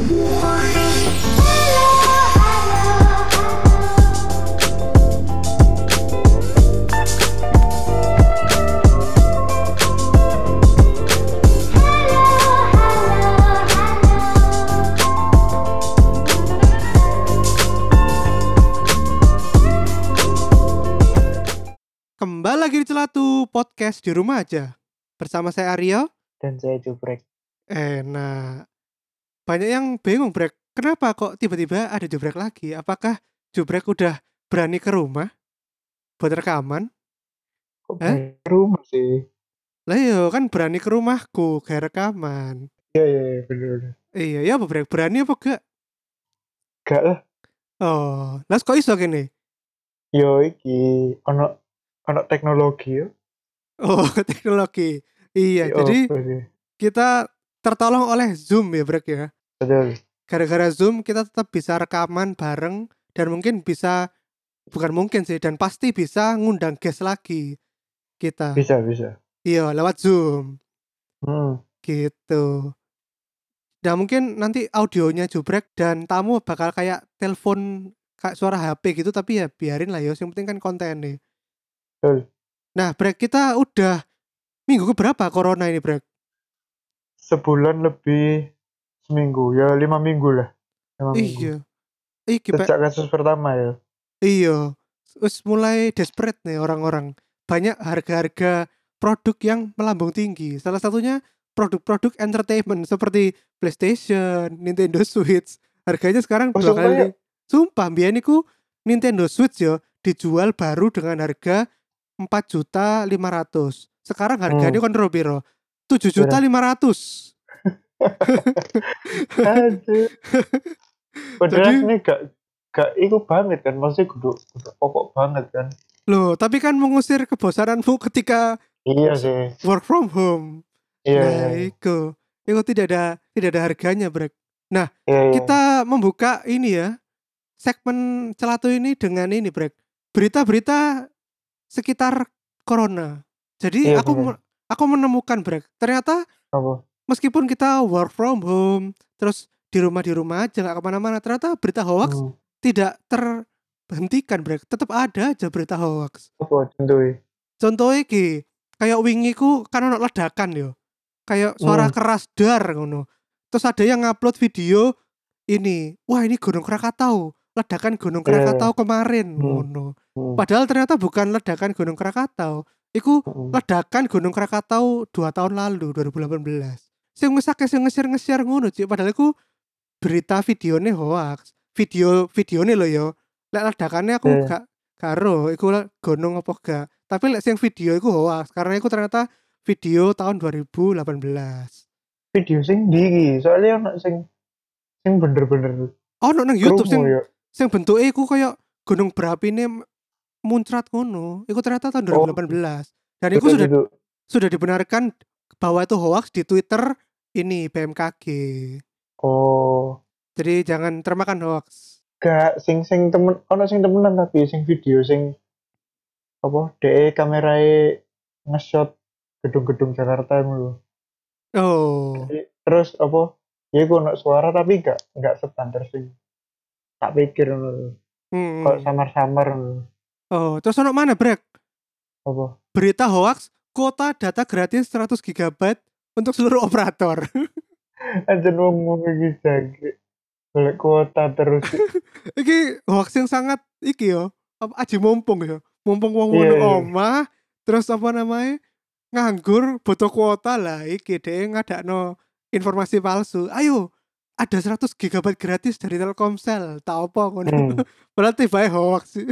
Kembali lagi di Celatu Podcast di rumah aja. Bersama saya Aryo. dan saya jubrek Eh, nah, banyak yang bingung, Brek. Kenapa kok tiba-tiba ada Jubrek lagi? Apakah Jubrek udah berani ke rumah buat rekaman? kok Eh? ke rumah sih Lah iya, kan berani ke rumahku kayak rekaman. iya iya iya, bener bener Iya, ya apa Brek? Berani apa gak? gak lah Oh, lah kok iso gini? yo iki ono ono teknologi yo Oh, teknologi. Iya, Yo, jadi sih? kita tertolong oleh Zoom ya, Brek ya. betul gara-gara Zoom kita tetap bisa rekaman bareng dan mungkin bisa bukan mungkin sih dan pasti bisa ngundang guest lagi kita. bisa bisa Iya, lewat Zoom hmm. gitu. Nah, mungkin nanti audionya jubrek dan tamu bakal kayak telepon kayak suara HP gitu tapi ya biarin lah ya, yang penting kan konten nih. betul Nah, break kita udah minggu keberapa corona ini, break? Sebulan lebih seminggu ya lima minggu lah lima minggu Iya. Iki, Pak. sejak kasus pertama ya Iya, wis mulai desperate nih orang-orang. Banyak harga-harga produk yang melambung tinggi. Salah satunya produk-produk entertainment seperti PlayStation, Nintendo Switch. Harganya sekarang Oh, dua sumpah kali. ya? Sumpah, biyen iku Nintendo Switch yo dijual baru dengan harga 4 juta 500. Sekarang harganya Hmm. kan 7 juta 500. aduh padahal Jadi- ini gak gak itu banget kan maksudnya kudu kudu pokok banget kan Loh, tapi kan mengusir kebosananmu ketika iya sih work from home. iya nah, iya iya. itu. Itu tidak ada tidak ada harganya, Brek. iya, iya. Kita membuka ini ya. Segmen celatu ini dengan ini, Brek. Berita-berita sekitar corona. Jadi Iya, aku bener. Aku menemukan, Brek. Ternyata apa meskipun kita work from home, terus di rumah di rumah aja nggak ke mana-mana, ternyata berita hoax Hmm. tidak terhentikan, Brek. Tetap ada aja berita hoax. apa contohnya Contoh iki, kayak wingi ku kan ono ledakan yo. Kayak suara Hmm. keras dar ngono. Terus ada yang ngupload video ini, wah ini Gunung Krakatau, ledakan Gunung Iya. Krakatau kemarin Hmm. ngono. Hmm. Padahal ternyata bukan ledakan Gunung Krakatau. Iku ledakan Gunung Krakatau dua tahun lalu 2018. Sing ngesake sing nge-share ngono, Cik. Padahal iku berita videonya hoax. Video videonya lo yo. Lek ledakannya aku Iya. gak karo iku gunung apa gak. Tapi lek sing video iku hoax karena iku ternyata video tahun 2018. video sing di soalnya anak sing sing bener-bener Oh, nang YouTube sing ya sing bentuke iku kayak gunung berapi ini muncrat ngono. Iku ternyata tahun Oh. 2018. Dan iku Betul, sudah betul. sudah dibenarkan bahwa itu hoax di Twitter ini BMKG. oh Jadi jangan termakan hoax. gak sing sing temen ono sing temenan tapi sing video sing apa de kamerae nge-shot gedung-gedung Jakarta lho. Oh, Jadi, terus apa ya iku ono suara tapi gak gak sebanter sing tak pikir ngono hmm. kok samar-samar ngono. Oh, terus ono mana brek? apa Berita hoax, kuota data gratis 100 GB untuk seluruh operator. aja ngomong iki jage golek kuota terus iki hoax yang sangat iki yo, apa aji mumpung yo. Mumpung wong ngono iya. omah, terus apa namanya? nganggur butuh kuota lah iki deh ngadakno informasi palsu. Ayo, ada 100 GB gratis dari Telkomsel. Tak apa ngono. hmm. Padahal tiba hoax sih.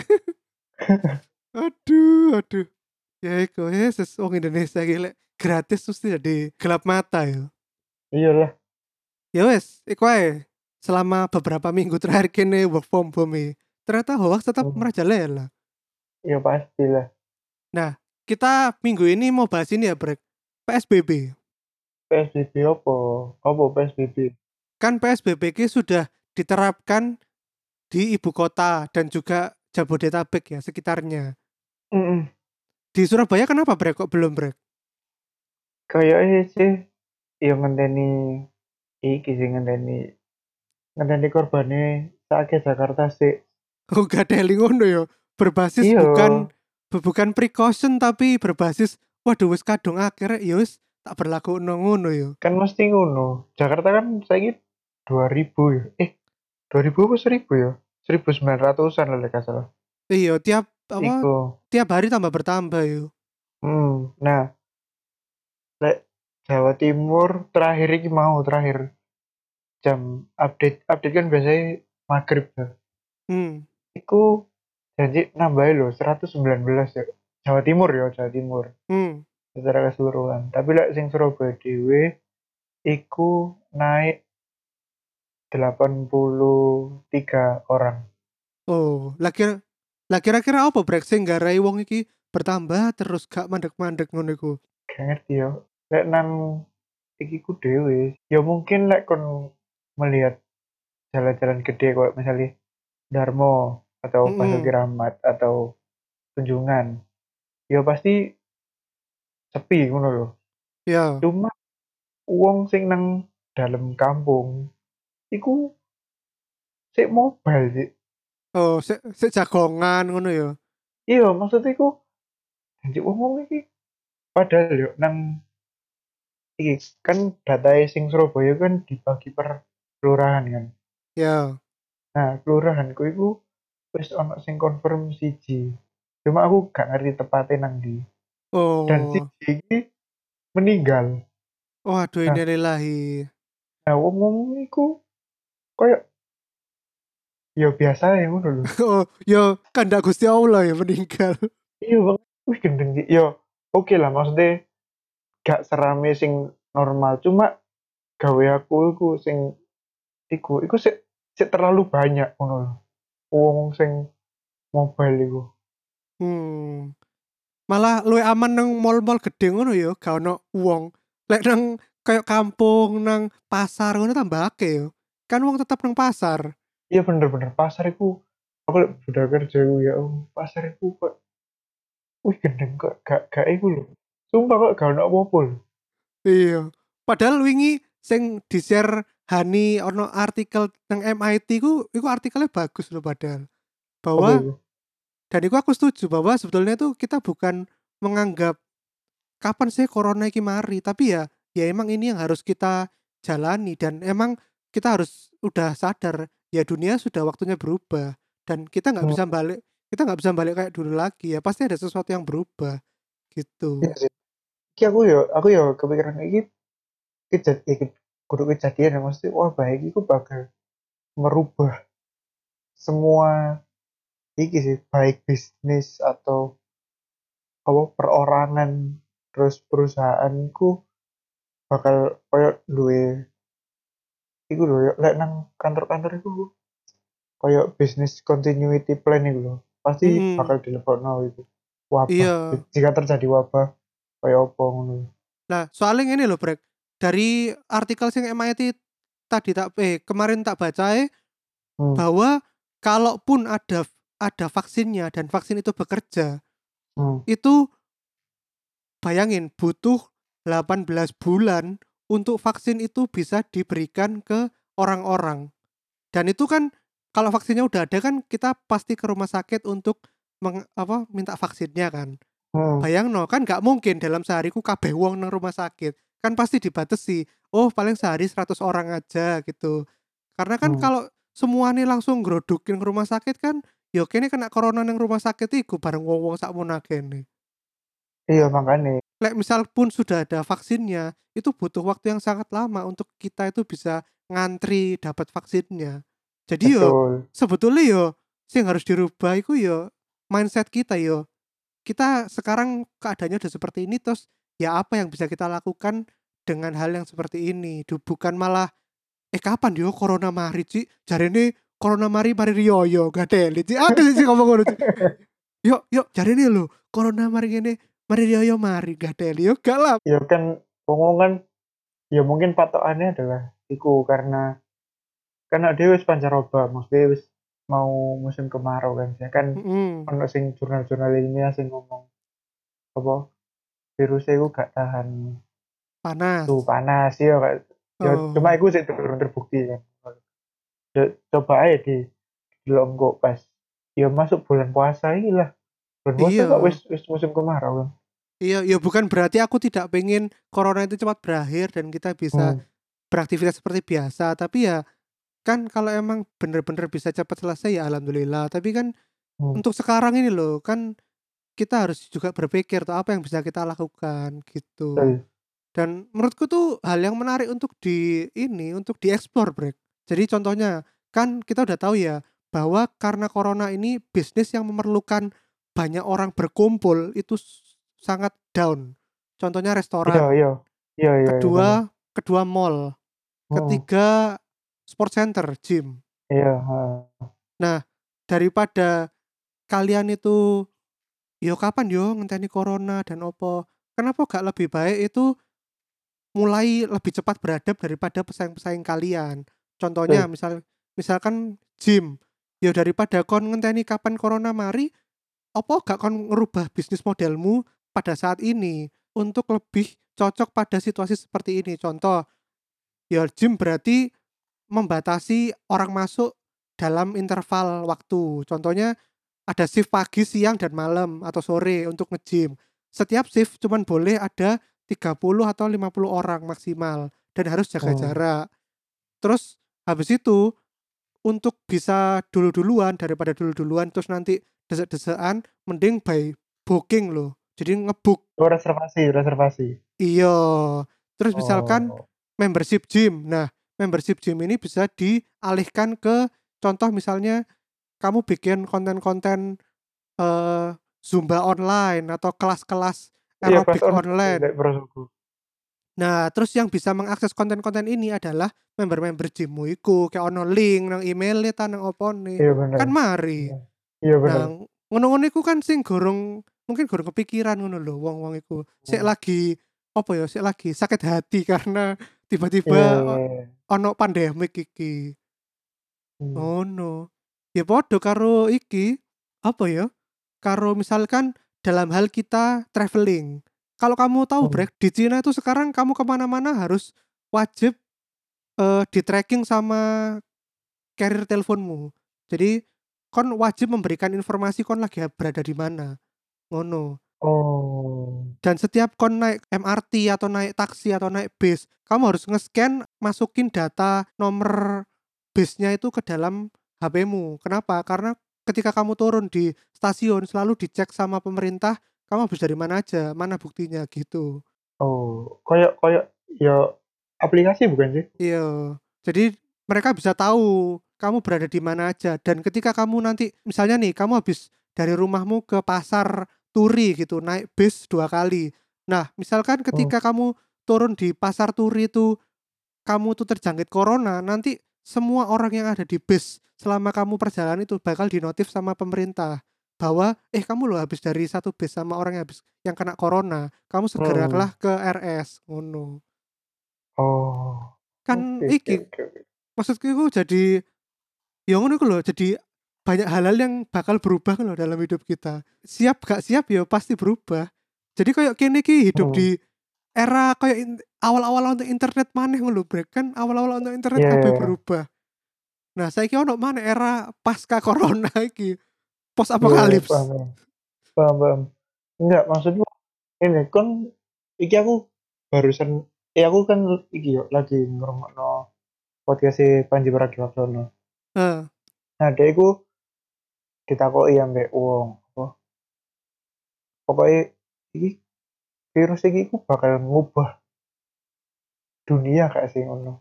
Aduh, aduh. Ya iku Yesus wong Indonesia gile gratis mesti jadi gelap mata ya. iyalah Ya wes, iku ae. Selama beberapa minggu terakhir kene work from home iki, ternyata hoax tetap Oh. merajalela. ya pastilah Kita minggu ini mau bahas ini ya, Brek. PSBB. PSBB apa apa PSBB Kan PSBB ki sudah diterapkan di ibu kota dan juga Jabodetabek ya sekitarnya. Mm-mm. Di Surabaya kenapa Brek kok belum Brek? kayaknya sih yang ngenteni iki sih ngenteni ngenteni korbane sakit Jakarta sih. Oh gadeli ngono ya. Berbasis Iya. bukan bu- bukan precaution tapi berbasis waduh wis kadung akhirnya ya wis tak berlaku ngono ya. Kan mesti ngono. Jakarta kan saiki 2000 ya. Eh, 2000 apa 1000 ya? 1900-an lah lek gak salah. Iya tiap apa Iku. tiap hari tambah bertambah yo. Hmm, nah. Lek Jawa Timur terakhir iki mau terakhir jam update update kan biasanya maghrib ya. Hmm. Iku janji nambahin loh 119 ya. Jawa Timur ya, Jawa Timur. Hmm. secara keseluruhan. Tapi lek sing Surabaya dhewe iku naik 83 orang. Oh, lah kira lah kira-kira apa brek sing garai wong iki bertambah terus gak mandek-mandek ngono iku. Gak ngerti ya. Lek nang iki ku dhewe, ya mungkin lek kon melihat jalan-jalan gede kayak misalnya Darmo atau Mm-mm. Basuki Rahmat atau Tunjungan. Ya pasti sepi ngono loh. Ya. Cuma uang sing nang dalam kampung iku sik mobile sih. Oh, sik sik jagongan ngono ya. Iya, maksudnya iku janji wong iki padahal yo nang iki kan data sing Surabaya kan dibagi per kelurahan kan. Ya. Nah, kelurahanku iku wis ana sing confirm siji. Cuma aku gak ngerti tepatnya nang di. Oh. Dan siji iki meninggal. Waduh Nah. ini lillahi. Nah, wong-wong iku koyo ya biasa ya ngono lho. Oh, yo kandak Gusti Allah ya meninggal. Iya bang, wih gendeng sih. Yo, oke lah maksudnya gak serame sing normal. Cuma gawe aku iku sing iku, iku sik sik terlalu banyak ngono lho. Wong sing mobile iku. Hmm. Malah luwih aman nang mall-mall gede ngono ya, gak ono wong. Lek nang kayak kampung nang pasar ngono tambah akeh yo. Kan wong tetap nang pasar. Iya bener-bener pasar iku. Aku udah kerja ya, oh, pasar iku kok wih gendeng kok gak gak iku lho. Sumpah kok gak ono apa-apa. Iya. Padahal wingi sing di-share Hani ono artikel nang MIT ku iku artikelnya bagus loh padahal. Bahwa iku? dan itu aku setuju bahwa sebetulnya tuh kita bukan menganggap kapan sih corona iki mari, tapi ya ya emang ini yang harus kita jalani dan emang kita harus udah sadar ya dunia sudah waktunya berubah dan kita nggak Hmm. bisa balik kita nggak bisa balik kayak dulu lagi ya pasti ada sesuatu yang berubah gitu sih. Iki aku yo, aku yo kepikiran iki kejadian iki kudu kejadian ya mesti wah baik iku bakal merubah semua iki sih baik bisnis atau apa perorangan terus perusahaanku bakal koyo duwe iku lho yo, lek nang kantor-kantor iku koyo business continuity plan iku lho pasti Mm-mm. bakal dilebokno iku wabah Iya. jika terjadi wabah koyo apa ngono nah soalnya ini loh Brek dari artikel sing MIT tadi tak eh kemarin tak baca eh Hmm. bahwa kalaupun ada ada vaksinnya dan vaksin itu bekerja Hmm. itu bayangin butuh 18 bulan untuk vaksin itu bisa diberikan ke orang-orang. Dan itu kan kalau vaksinnya udah ada kan kita pasti ke rumah sakit untuk meng, apa minta vaksinnya kan. Hmm. Bayang no kan nggak mungkin dalam sehari ku kabeh wong nang rumah sakit. Kan pasti dibatasi. Oh, paling sehari 100 orang aja gitu. Karena kan Hmm. kalau semuanya langsung grodokin ke rumah sakit kan yo kene kena corona nang rumah sakit iku bareng wong-wong sakmono kene. Iya makanya Lek misal pun sudah ada vaksinnya, itu butuh waktu yang sangat lama untuk kita itu bisa ngantri dapat vaksinnya. Jadi yo betul. sebetulnya yo sing harus dirubah itu yo mindset kita yo. Kita sekarang keadaannya udah seperti ini terus ya apa yang bisa kita lakukan dengan hal yang seperti ini. Bukan malah eh kapan yo corona mari Ci? Jarene corona mari mari riyo gak teli Ci. Aku sih ngomong ngono. Yuk yuk jarene lho corona mari ngene mari riyo mari gak teli yo gak lah. Ya kan wong kan ya mungkin patokannya adalah iku karena karena dia wis pancaroba maksudnya wis mau musim kemarau kan ya kan Mm-mm. ono sing jurnal-jurnal ilmiah sing ngomong apa virusnya itu gak tahan Panas. suhu panas ya kayak ya Oh. cuma itu sih belum terbukti kan Jo- coba aja di delok engko pas ya masuk bulan puasa iki lah Iya. kok wis wis musim kemarau kan Iya, ya bukan berarti aku tidak pengen corona itu cepat berakhir dan kita bisa Hmm. beraktivitas seperti biasa, tapi ya kan kalau emang bener-bener bisa cepat selesai ya alhamdulillah. Tapi kan Hmm. untuk sekarang ini loh, kan kita harus juga berpikir tuh apa yang bisa kita lakukan gitu. Betul. Dan menurutku tuh hal yang menarik untuk di ini untuk dieksplor, Brek. Jadi contohnya kan kita udah tahu ya bahwa karena corona ini bisnis yang memerlukan banyak orang berkumpul itu sangat down. Contohnya iya restoran, iya iya iya iya, kedua kedua mall. Hmm, ketiga sport center, gym. iya ha. Daripada kalian itu yo kapan yo ngenteni corona dan opo. Kenapa gak lebih baik itu mulai lebih cepat beradab daripada pesaing-pesaing kalian. Contohnya misal misalkan gym. Ya daripada kon ngenteni kapan corona mari, opo gak kon ngerubah bisnis modelmu pada saat ini untuk lebih cocok pada situasi seperti ini. Contoh, ya gym berarti membatasi orang masuk dalam interval waktu. Contohnya ada shift pagi, siang, dan malam atau sore untuk nge-gym. Setiap shift cuman boleh ada 30 atau 50 orang maksimal dan harus jaga Oh. jarak. Terus habis itu untuk bisa dulu-duluan daripada dulu-duluan terus nanti desek-desekan mending by booking loh. Jadi ngebook. oh reservasi reservasi Iya. Terus misalkan Oh. membership gym. Nah, membership gym ini bisa dialihkan ke contoh misalnya kamu bikin konten-konten eh Zumba online atau kelas-kelas Iya, aerobik kelas online. Nah, terus yang bisa mengakses konten-konten ini adalah member-member gymmu iku kayak ono link nang email ta nang opo nih. Iya bener. Kan mari. Iya bener. Nah, ngono-ngono iku kan sing gorong mungkin gorong kepikiran ngono lho wong-wong iku. Sik Hmm. lagi apa ya, sik lagi sakit hati karena tiba-tiba Iya, o- iya, iya. ono pandemik iki. Hmm. Ngono. Ya podo karo iki apa ya? Karo misalkan dalam hal kita traveling. Kalau kamu tahu Hmm. Brek, di Cina itu sekarang kamu ke mana-mana harus wajib eh di tracking sama carrier teleponmu. Jadi kon wajib memberikan informasi kon lagi berada di mana. Ngono. Oh. Dan setiap kon naik MRT atau naik taksi atau naik bis, kamu harus nge-scan masukin data nomor bisnya itu ke dalam HP-mu. Kenapa? Karena ketika kamu turun di stasiun selalu dicek sama pemerintah, kamu habis dari mana aja, mana buktinya gitu. Oh, koyok koyok ya aplikasi bukan sih? Iya. Jadi mereka bisa tahu kamu berada di mana aja dan ketika kamu nanti misalnya nih kamu habis dari rumahmu ke pasar Turi gitu naik bis dua kali. Nah, misalkan ketika kamu turun di pasar Turi itu kamu tuh terjangkit corona, nanti semua orang yang ada di bis selama kamu perjalanan itu bakal dinotif sama pemerintah bahwa eh kamu loh habis dari satu bis sama orang yang habis yang kena corona, kamu segeralah ke RS ngono. Oh. Kan oke, iki oke, oke. Maksudku itu jadi ya ngono loh jadi banyak hal-hal yang bakal berubah loh dalam hidup kita siap gak siap ya pasti berubah jadi kayak kini ki hidup Hmm. di era kayak awal-awal untuk internet maneh ngono Brek kan awal-awal untuk internet Iya, kabeh iya. berubah nah saya kira ono mana era pasca corona iki post Iya, apokalips paham, paham. Paham, paham. Enggak, maksudku ini kan iki aku barusan eh aku kan iki yo lagi ngrungokno podcast Panji Pragiwaksono. Heeh. Nah, dia iku ditakoki ambek wong apa pokoknya iki virus iki iku bakal ngubah dunia kayak sih ngono.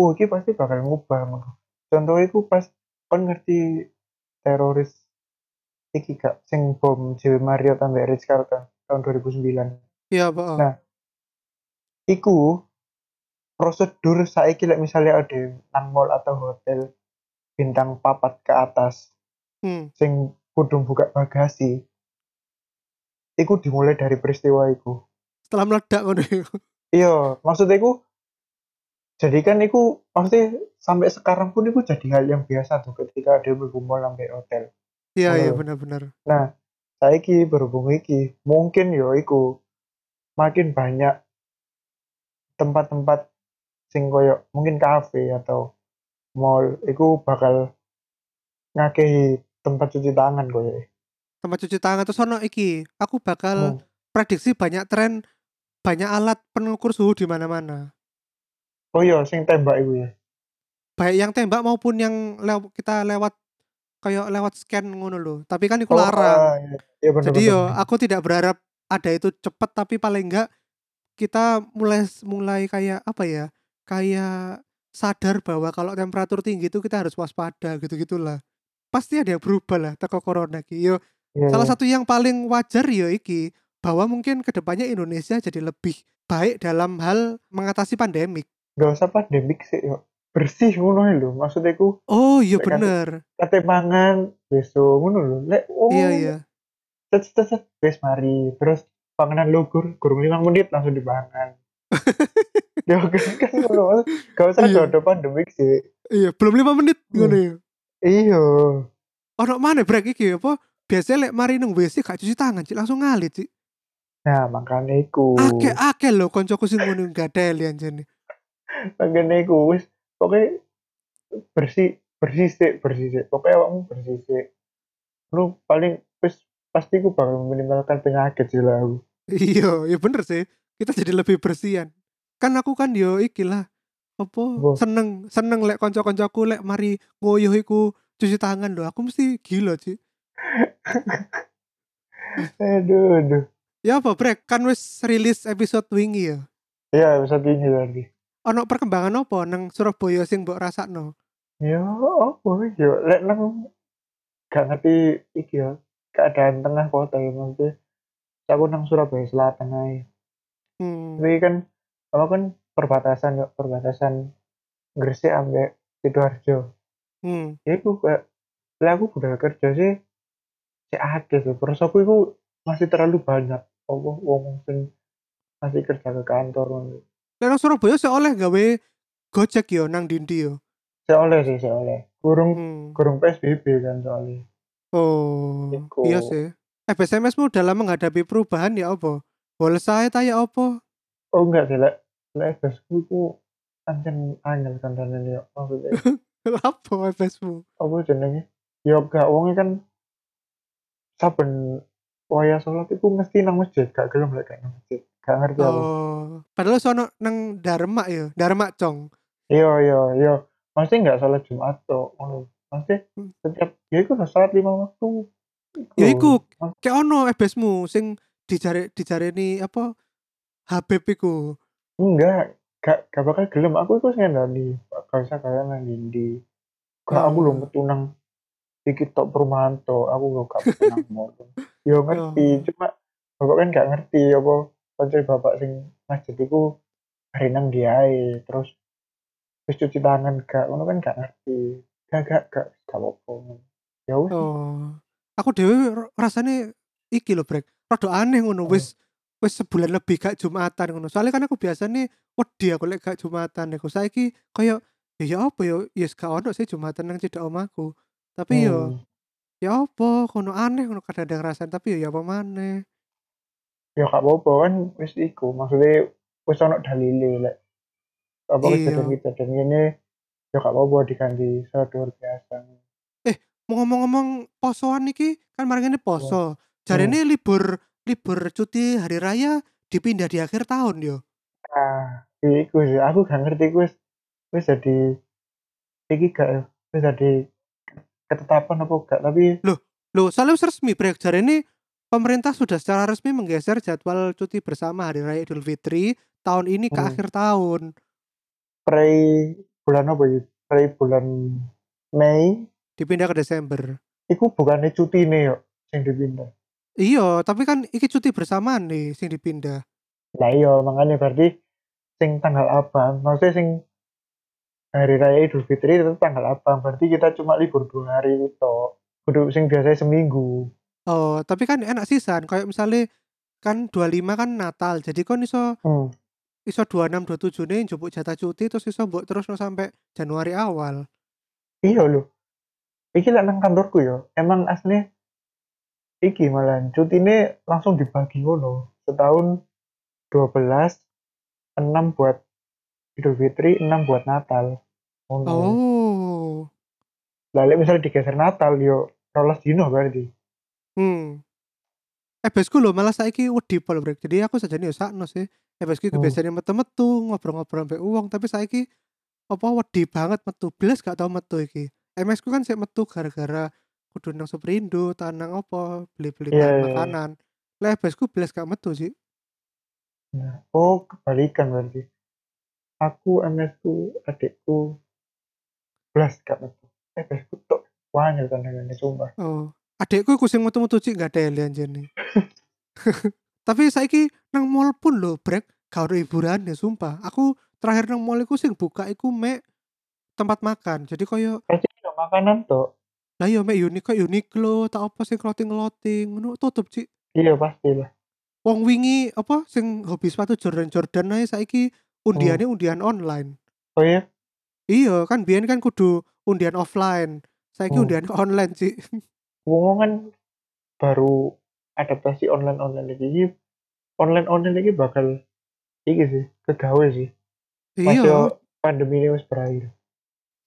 Oh, iki pasti bakal ngubah ngono. Contohnya iku pas kon ngerti teroris iki gak sing bom Jill Marriott ambek Ritz Carlton tahun 2009. iya Pak Nah, Iku prosedur saiki lek misalnya ada nang mall atau hotel bintang papat ke atas hmm. sing kudu buka bagasi iku dimulai dari peristiwa iku setelah meledak ngono iya maksudnya iku jadi kan iku maksudnya sampai sekarang pun iku jadi hal yang biasa tuh ketika ada berkumpul sampai hotel iya iya Oh. benar-benar nah saiki berhubung iki mungkin yo iku makin banyak tempat-tempat sing koyo mungkin kafe atau mall iku bakal ngakehi tempat cuci tangan koyo. Tempat cuci tangan terus ono iki, aku bakal Hmm. prediksi banyak tren banyak alat pengukur suhu di mana-mana. Oh iya, sing tembak iku ya. Baik yang tembak maupun yang lew kita lewat kayak lewat scan ngono loh. Tapi kan iku Oh, larang. ah, iya. Iya bener Jadi bener. yo aku tidak berharap ada itu cepet tapi paling enggak kita mulai mulai kayak apa ya? Kayak sadar bahwa kalau temperatur tinggi itu kita harus waspada gitu-gitulah. Pasti ada yang berubah lah teko corona iki. Yo Iya, salah iya. satu yang paling wajar yo iki bahwa mungkin ke depannya Indonesia jadi lebih baik dalam hal mengatasi pandemik. Gak usah pandemik sih yo. Bersih ngono lho. Maksudnya ku Oh iya bener. kate mangan besok ngono lho. Lek oh Iya iya. cet cet cet wis mari. Terus panganan lugur gurung 5 menit langsung dipangan. ya kan kan ngono. Gak usah Iya. ada pandemik sih. Iya, belum lima menit Hmm. ngono ya. Iya. Ono mana break iki apa? Biasanya lek mari nang WC gak cuci tangan, Cik, langsung ngalit, Cik. Nah, makanya iku. Akeh-akeh lho koncoku sing ngono gadeli anjene. Makanya iku pokoknya bersih bersih sih bersih sih pokoknya awakmu bersih sih lu paling pasti ku bakal meminimalkan penyakit sih lah aku Iya, ya bener sih. Kita jadi lebih bersihan. Kan aku kan yo iki lah apa Apa? seneng seneng lek konco-koncoku lek mari ngoyoh iku cuci tangan lho. Aku mesti gila, Cik. aduh aduh Ya apa break kan wis rilis episode wingi ya. ya bisa tinggi lagi Ono perkembangan apa nang Surabaya sing mbok rasakno? ya apa ya lek nang gak ngerti iki ya keadaan tengah kota ya maksudnya aku nang Surabaya Selatan aja Hmm. tapi kan apa kan perbatasan ya perbatasan Gresik ambek Sidoarjo Hmm. ya aku kayak lah aku udah kerja sih si akeh sih terus aku itu masih terlalu banyak apa wong sing masih kerja ke kantor nang Surabaya sih oleh gawe Gojek yo nang Dindi yo. saya oleh sih saya oleh kurung Hmm. kurung PSBB kan soalnya Oh, iya sih. Eh, BSMS-mu dalam menghadapi perubahan ya apa? Boleh saya tanya apa? oh enggak sih lek lek FSku itu ancen angel kan dan ya maksudnya apa FS-mu? apa jenenge ya gak wongnya kan saben waya sholat itu mesti nang masjid gak gelem lek gak nang masjid gak ngerti aku Oh, padahal sono nang Dharma ya, Dharma Cong. Iya iya iya. Mesti nggak sholat Jumat tuh. ngono. Mesti Hmm. setiap ya lah sholat lima waktu. Ya iku, kayak ono FS-mu sing dijare dijareni apa? Habib iku. Enggak, gak gak bakal gelem. Aku itu ngendani. Gak usah kayak nang dindi. Gak aku Oh. belum metu nang iki tok perumahan tok. Aku lo gak metu nang mall. Yo ngerti, cuma bapak kan gak ngerti apa kanca bapak sing masjid iku hari nang dia ae. terus terus cuci tangan gak ngono kan gak ngerti. Gak gak gak gak apa-apa. Ya wis Oh. Aku dhewe r- rasane iki lho, Brek. Rada aneh ngono Oh. wis wis sebulan lebih gak Jumatan ngono. Soalnya kan aku biasanya wedi aku lek gak Jumatan iku. Saiki koyo ya ya apa ya ya gak ono sih Jumatan nang cedek omahku. Tapi yo Hmm. ya apa kono aneh ngono kadang-kadang rasane tapi ya ya apa maneh. ya gak apa-apa kan wis iku maksudnya wis ono dalile lek apa Iya. kejadian-kejadian ini ya gak apa-apa diganti luar biasa Mau ngomong-ngomong posoan iki kan mari ngene poso. Jarene Hmm. libur libur cuti hari raya dipindah di akhir tahun yo. nah iku sih aku gak ngerti wis wis jadi iki gak wis jadi ketetapan apa gak tapi Loh, soalnya wis resmi Brek jarene pemerintah sudah secara resmi menggeser jadwal cuti bersama hari raya Idul Fitri tahun ini ke Hmm. akhir tahun. pre bulan apa ya pre bulan Mei Dipindah ke Desember. iku bukannya cuti nih yo sing dipindah Iya, tapi kan iki cuti bersamaan nih sing dipindah. Nah iya makanya berarti sing tanggal abang, maksudnya sing hari raya Idul Fitri itu tanggal abang, berarti kita cuma libur dua hari itu. Kudu sing biasanya seminggu. Oh, tapi kan enak sisan kayak misalnya kan 25 kan Natal. Jadi kon iso Hmm. iso 26 27 nih njupuk jatah cuti terus iso mbok terus sampai Januari awal. Iya loh. Iki lah nang kantorku ya. Emang aslinya iki malah cuti ini langsung dibagi ngono. Setahun 12 6 buat Idul Fitri, 6 buat Natal. Ngono. Oh, Lah lek misal digeser Natal yo 12 dino berarti. Hmm. EBS-ku lho malah saiki wedi pol, Brek. Jadi aku sajane yo sakno sih. EBS-ku iku Hmm. biasanya metu-metu, ngobrol-ngobrol ambek wong, tapi saiki apa wedi banget metu. Blas gak tau metu iki. MS-ku kan sik metu gara-gara kudu nang Superindo, ta nang apa, beli-beli Iya, bahan iya, makanan. Lah EBS-ku blas gak metu sih. Nah, oh kebalikan berarti. Aku MS-ku adikku blas gak metu. EBS-ku tok wanyel tandangannya sumpah. Oh, adekku iku sing metu-metu cik gak teli anjene. Tapi saiki nang mall pun lho, Brek, gak ono hiburannya sumpah. Aku terakhir nang mall iku sing buka iku mek tempat makan. Jadi koyo Pasti ada makanan tok. Lah yo mek Uniqlo, Uniqlo tak apa sing clothing-clothing ngono tutup, Cik. Iya pastilah. Wong wingi apa sing hobi sepatu Jordan-Jordan ae saiki undiannya undian online. Oh iya, Iya, kan biyen kan kudu undian offline. Saiki Hmm. undian online, Cik. wong kan baru adaptasi online-online lagi. Online online lagi bakal iki sih, kegawe sih. Iya. yo pandemi ini wis berakhir.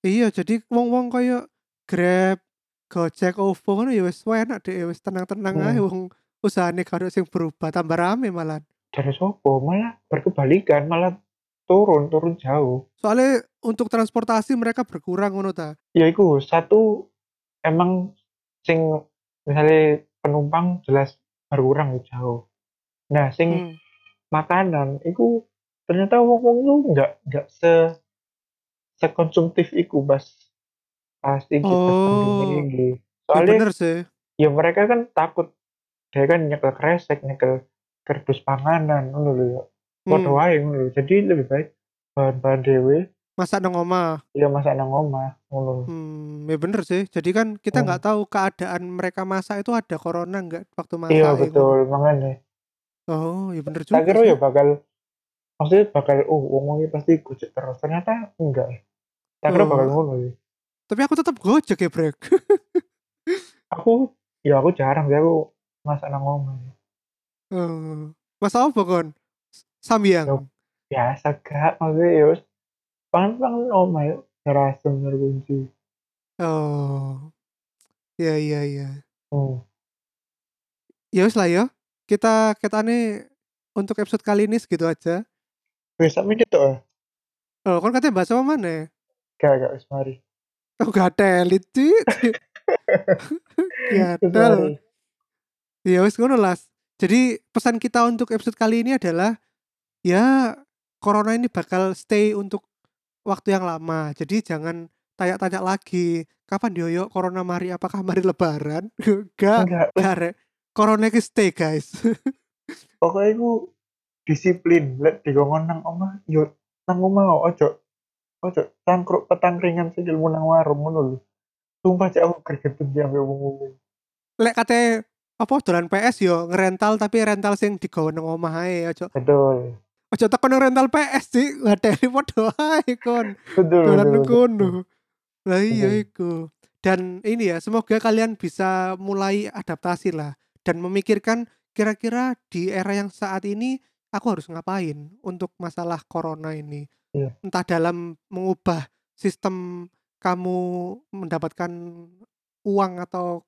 Iya, jadi wong-wong kaya Grab, Gojek, OVO ngono ya wis enak deh, wis tenang-tenang ae Hmm. wong usahane karo sing berubah tambah rame malah. Dari sopo malah berkebalikan, malah turun, turun jauh. Soalnya untuk transportasi mereka berkurang ngono ta. Ya iku satu emang sing misalnya penumpang jelas berkurang jauh. Nah, sing Hmm. makanan iku ternyata wong-wong tuh nggak nggak se sekonsumtif iku pas pas iki pas pandemi Oh. ini. Ya Soalnya bener sih. ya mereka kan takut dia kan nyekel kresek, nyekel kardus panganan ngono lho ya. Padha Hmm. wae ngono lho. Jadi lebih baik bahan-bahan dhewe Masak nang omah. ya masak nang omah ngono. Hmm, ya bener sih. Jadi kan kita Hmm. nggak tahu keadaan mereka masak itu ada corona nggak waktu masak Iya ngono. betul, makanya. Oh, ya bener Tak juga kira sih. ya bakal maksudnya bakal oh wong ini pasti gojek terus. Ternyata enggak. Tak kira bakal Oh. ngono ya. Tapi aku tetap Gojek ya, Brek. Aku ya aku jarang sih aku masak nang omah. Oh. Masak apa kon? Samyang. Yo. Biasa gak maksudnya ya wis pangan-pangan omah ya rasem kunci. Oh. Iya iya iya. Hmm. Ya wis lah ya. Kita ketane untuk episode kali ini segitu aja. Sak menit tok. ah. Oh, kon katanya bahas apa mana? Gak gak wis mari. Oh, gatel itu. Wis gatel. mari. Ya wis ngono las. Jadi pesan kita untuk episode kali ini adalah ya corona ini bakal stay untuk waktu yang lama. Jadi jangan tanya-tanya lagi kapan dioyo corona mari apakah mari lebaran? Gak, Enggak, gak rek. Corona ini stay guys. pokoknya aku disiplin lek dikongkon nang omah yo nang omah ojo ojo tangkruk petangkringan sing ilmu nang warung ngono lho sumpah cek aku greget benci ambek wong-wong Lek kate apa dolan PS yo ngerental tapi rental sing digawe nang omah ae ojo betul ojo teko nang rental PS sih ngadeli padha ae kon. betul Dolan kono. Lah iya iku. Dan ini ya, semoga kalian bisa mulai adaptasi lah dan memikirkan kira-kira di era yang saat ini aku harus ngapain untuk masalah corona ini. Iya. Entah dalam mengubah sistem kamu mendapatkan uang atau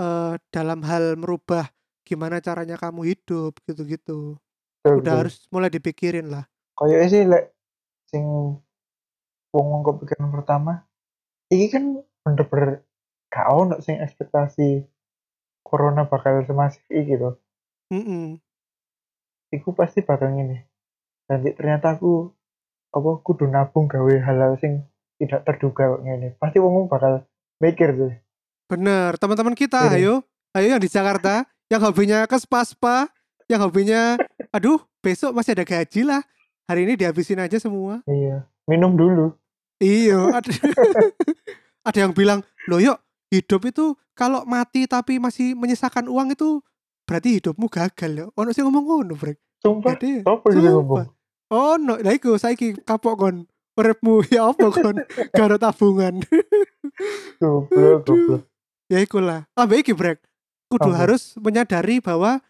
eh, dalam hal merubah gimana caranya kamu hidup gitu-gitu. Betul, Udah betul. harus mulai dipikirin lah. Kayaknya sih lek sing wong-wong kepikiran pertama iki kan bener-bener gak ono sing ekspektasi corona bakal semasif iki to Mm-mm. iku pasti bakal ngene nanti ternyata aku apa kudu nabung gawe hal-hal sing tidak terduga ngene. Pasti wong bakal mikir tuh. Bener, teman-teman kita, Iya. ayo, ayo yang di Jakarta, yang hobinya ke spa-spa, yang hobinya, aduh, besok masih ada gaji lah, hari ini dihabisin aja semua. iya. Minum dulu. Iya, ada, ada yang bilang, loh yuk, hidup itu kalau mati tapi masih menyisakan uang itu berarti hidupmu gagal ya. Ono sih ngomong ngono, Brek. sumpah Jadi, ngomong Oh, no, lah iku saiki kapok kon. Uripmu ya apa kon? Garo tabungan. goblok goblok ya ikulah ah iki brek kudu Apa? harus menyadari bahwa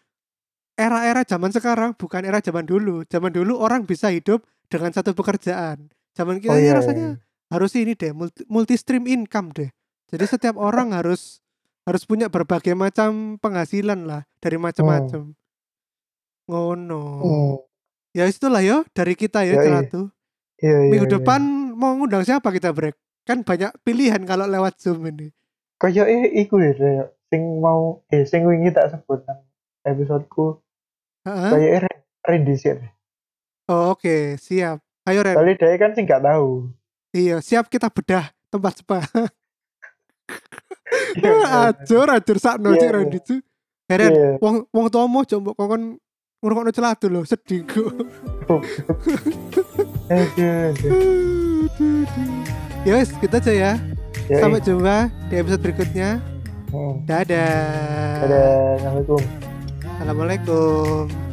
era-era zaman sekarang bukan era zaman dulu zaman dulu orang bisa hidup dengan satu pekerjaan zaman kita oh ini iya, rasanya iya. harus ini deh multi, multi stream income deh Jadi setiap orang harus harus punya berbagai macam penghasilan lah dari macam-macam. Ngono. Hmm. Ya itulah yo dari kita ya celatu. Iya iya. Minggu iya. depan mau ngundang siapa kita break? Kan banyak pilihan kalau lewat Zoom ini. Kayak eh iku ya Rek. sing mau eh sing wingi tak sebut nang episodeku Heeh. kayak Randy sih. Oh, oke, siap. Ayo Ren. Kali dia kan sing gak tahu. Iya, siap kita bedah tempat spa. Iya, iya. acur, acur Iya, cik iya. Ren itu. Heren, Iya. wong wong tomo coba kokon ngrungokno celatu lho, sedih ku. Aduh, aduh. ya wes, gitu aja ya. Ya, Sampai jumpa di episode berikutnya. Hmm. Dadah. Dadah, Assalamualaikum. Assalamualaikum.